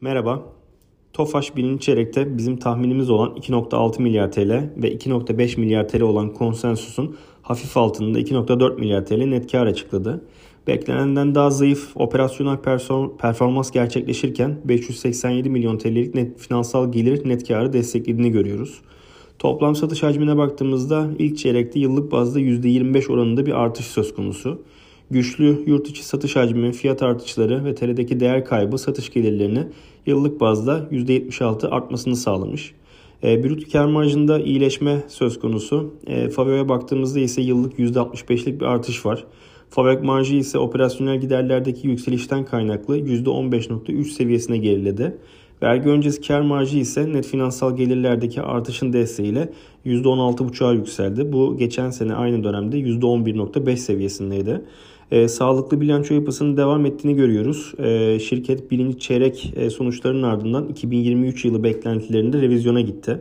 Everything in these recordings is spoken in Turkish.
Merhaba. TOFAŞ birinci çeyrekte bizim tahminimiz olan 2.6 milyar TL ve 2.5 milyar TL olan konsensusun hafif altında 2.4 milyar TL net kar açıkladı. Beklenenden daha zayıf operasyonel performans gerçekleşirken 587 milyon TL'lik net finansal gelir net karı desteklediğini görüyoruz. Toplam satış hacmine baktığımızda ilk çeyrekte yıllık bazda %25 oranında bir artış söz konusu. Güçlü yurt içi satış hacmi, fiyat artışları ve TL'deki değer kaybı satış gelirlerini yıllık bazda %76 artmasını sağlamış. E, brüt kar marjında iyileşme söz konusu. E, Faveo'ya baktığımızda ise yıllık %65'lik bir artış var. Fabrik marjı ise operasyonel giderlerdeki yükselişten kaynaklı %15.3 seviyesine geriledi. Vergi öncesi kar marjı ise net finansal gelirlerdeki artışın desteğiyle %16.5'a yükseldi. Bu geçen sene aynı dönemde %11.5 seviyesindeydi. E, sağlıklı bilanço yapısının devam ettiğini görüyoruz. E, şirket birinci çeyrek e, sonuçlarının ardından 2023 yılı beklentilerinde revizyona gitti.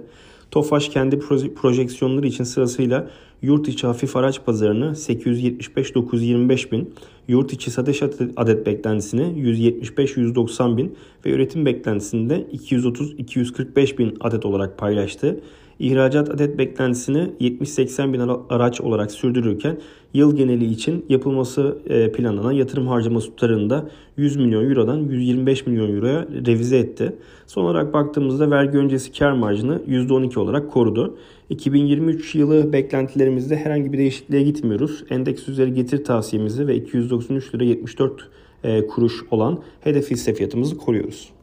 Tofaş kendi projeksiyonları için sırasıyla yurt içi hafif araç pazarını 875-925 bin, yurt içi satış adet beklentisini 175-190 bin ve üretim beklentisinde 230-245 bin adet olarak paylaştı. İhracat adet beklentisini 70-80 bin araç olarak sürdürürken yıl geneli için yapılması e, planlanan yatırım harcaması tutarında 100 milyon eurodan 125 milyon euroya revize etti. Son olarak baktığımızda vergi öncesi kar marjını %12 olarak korudu. 2023 yılı beklentilerimizde herhangi bir değişikliğe gitmiyoruz. Endeks üzeri getir tavsiyemizi ve 293 lira 74 e, kuruş olan hedef hisse fiyatımızı koruyoruz.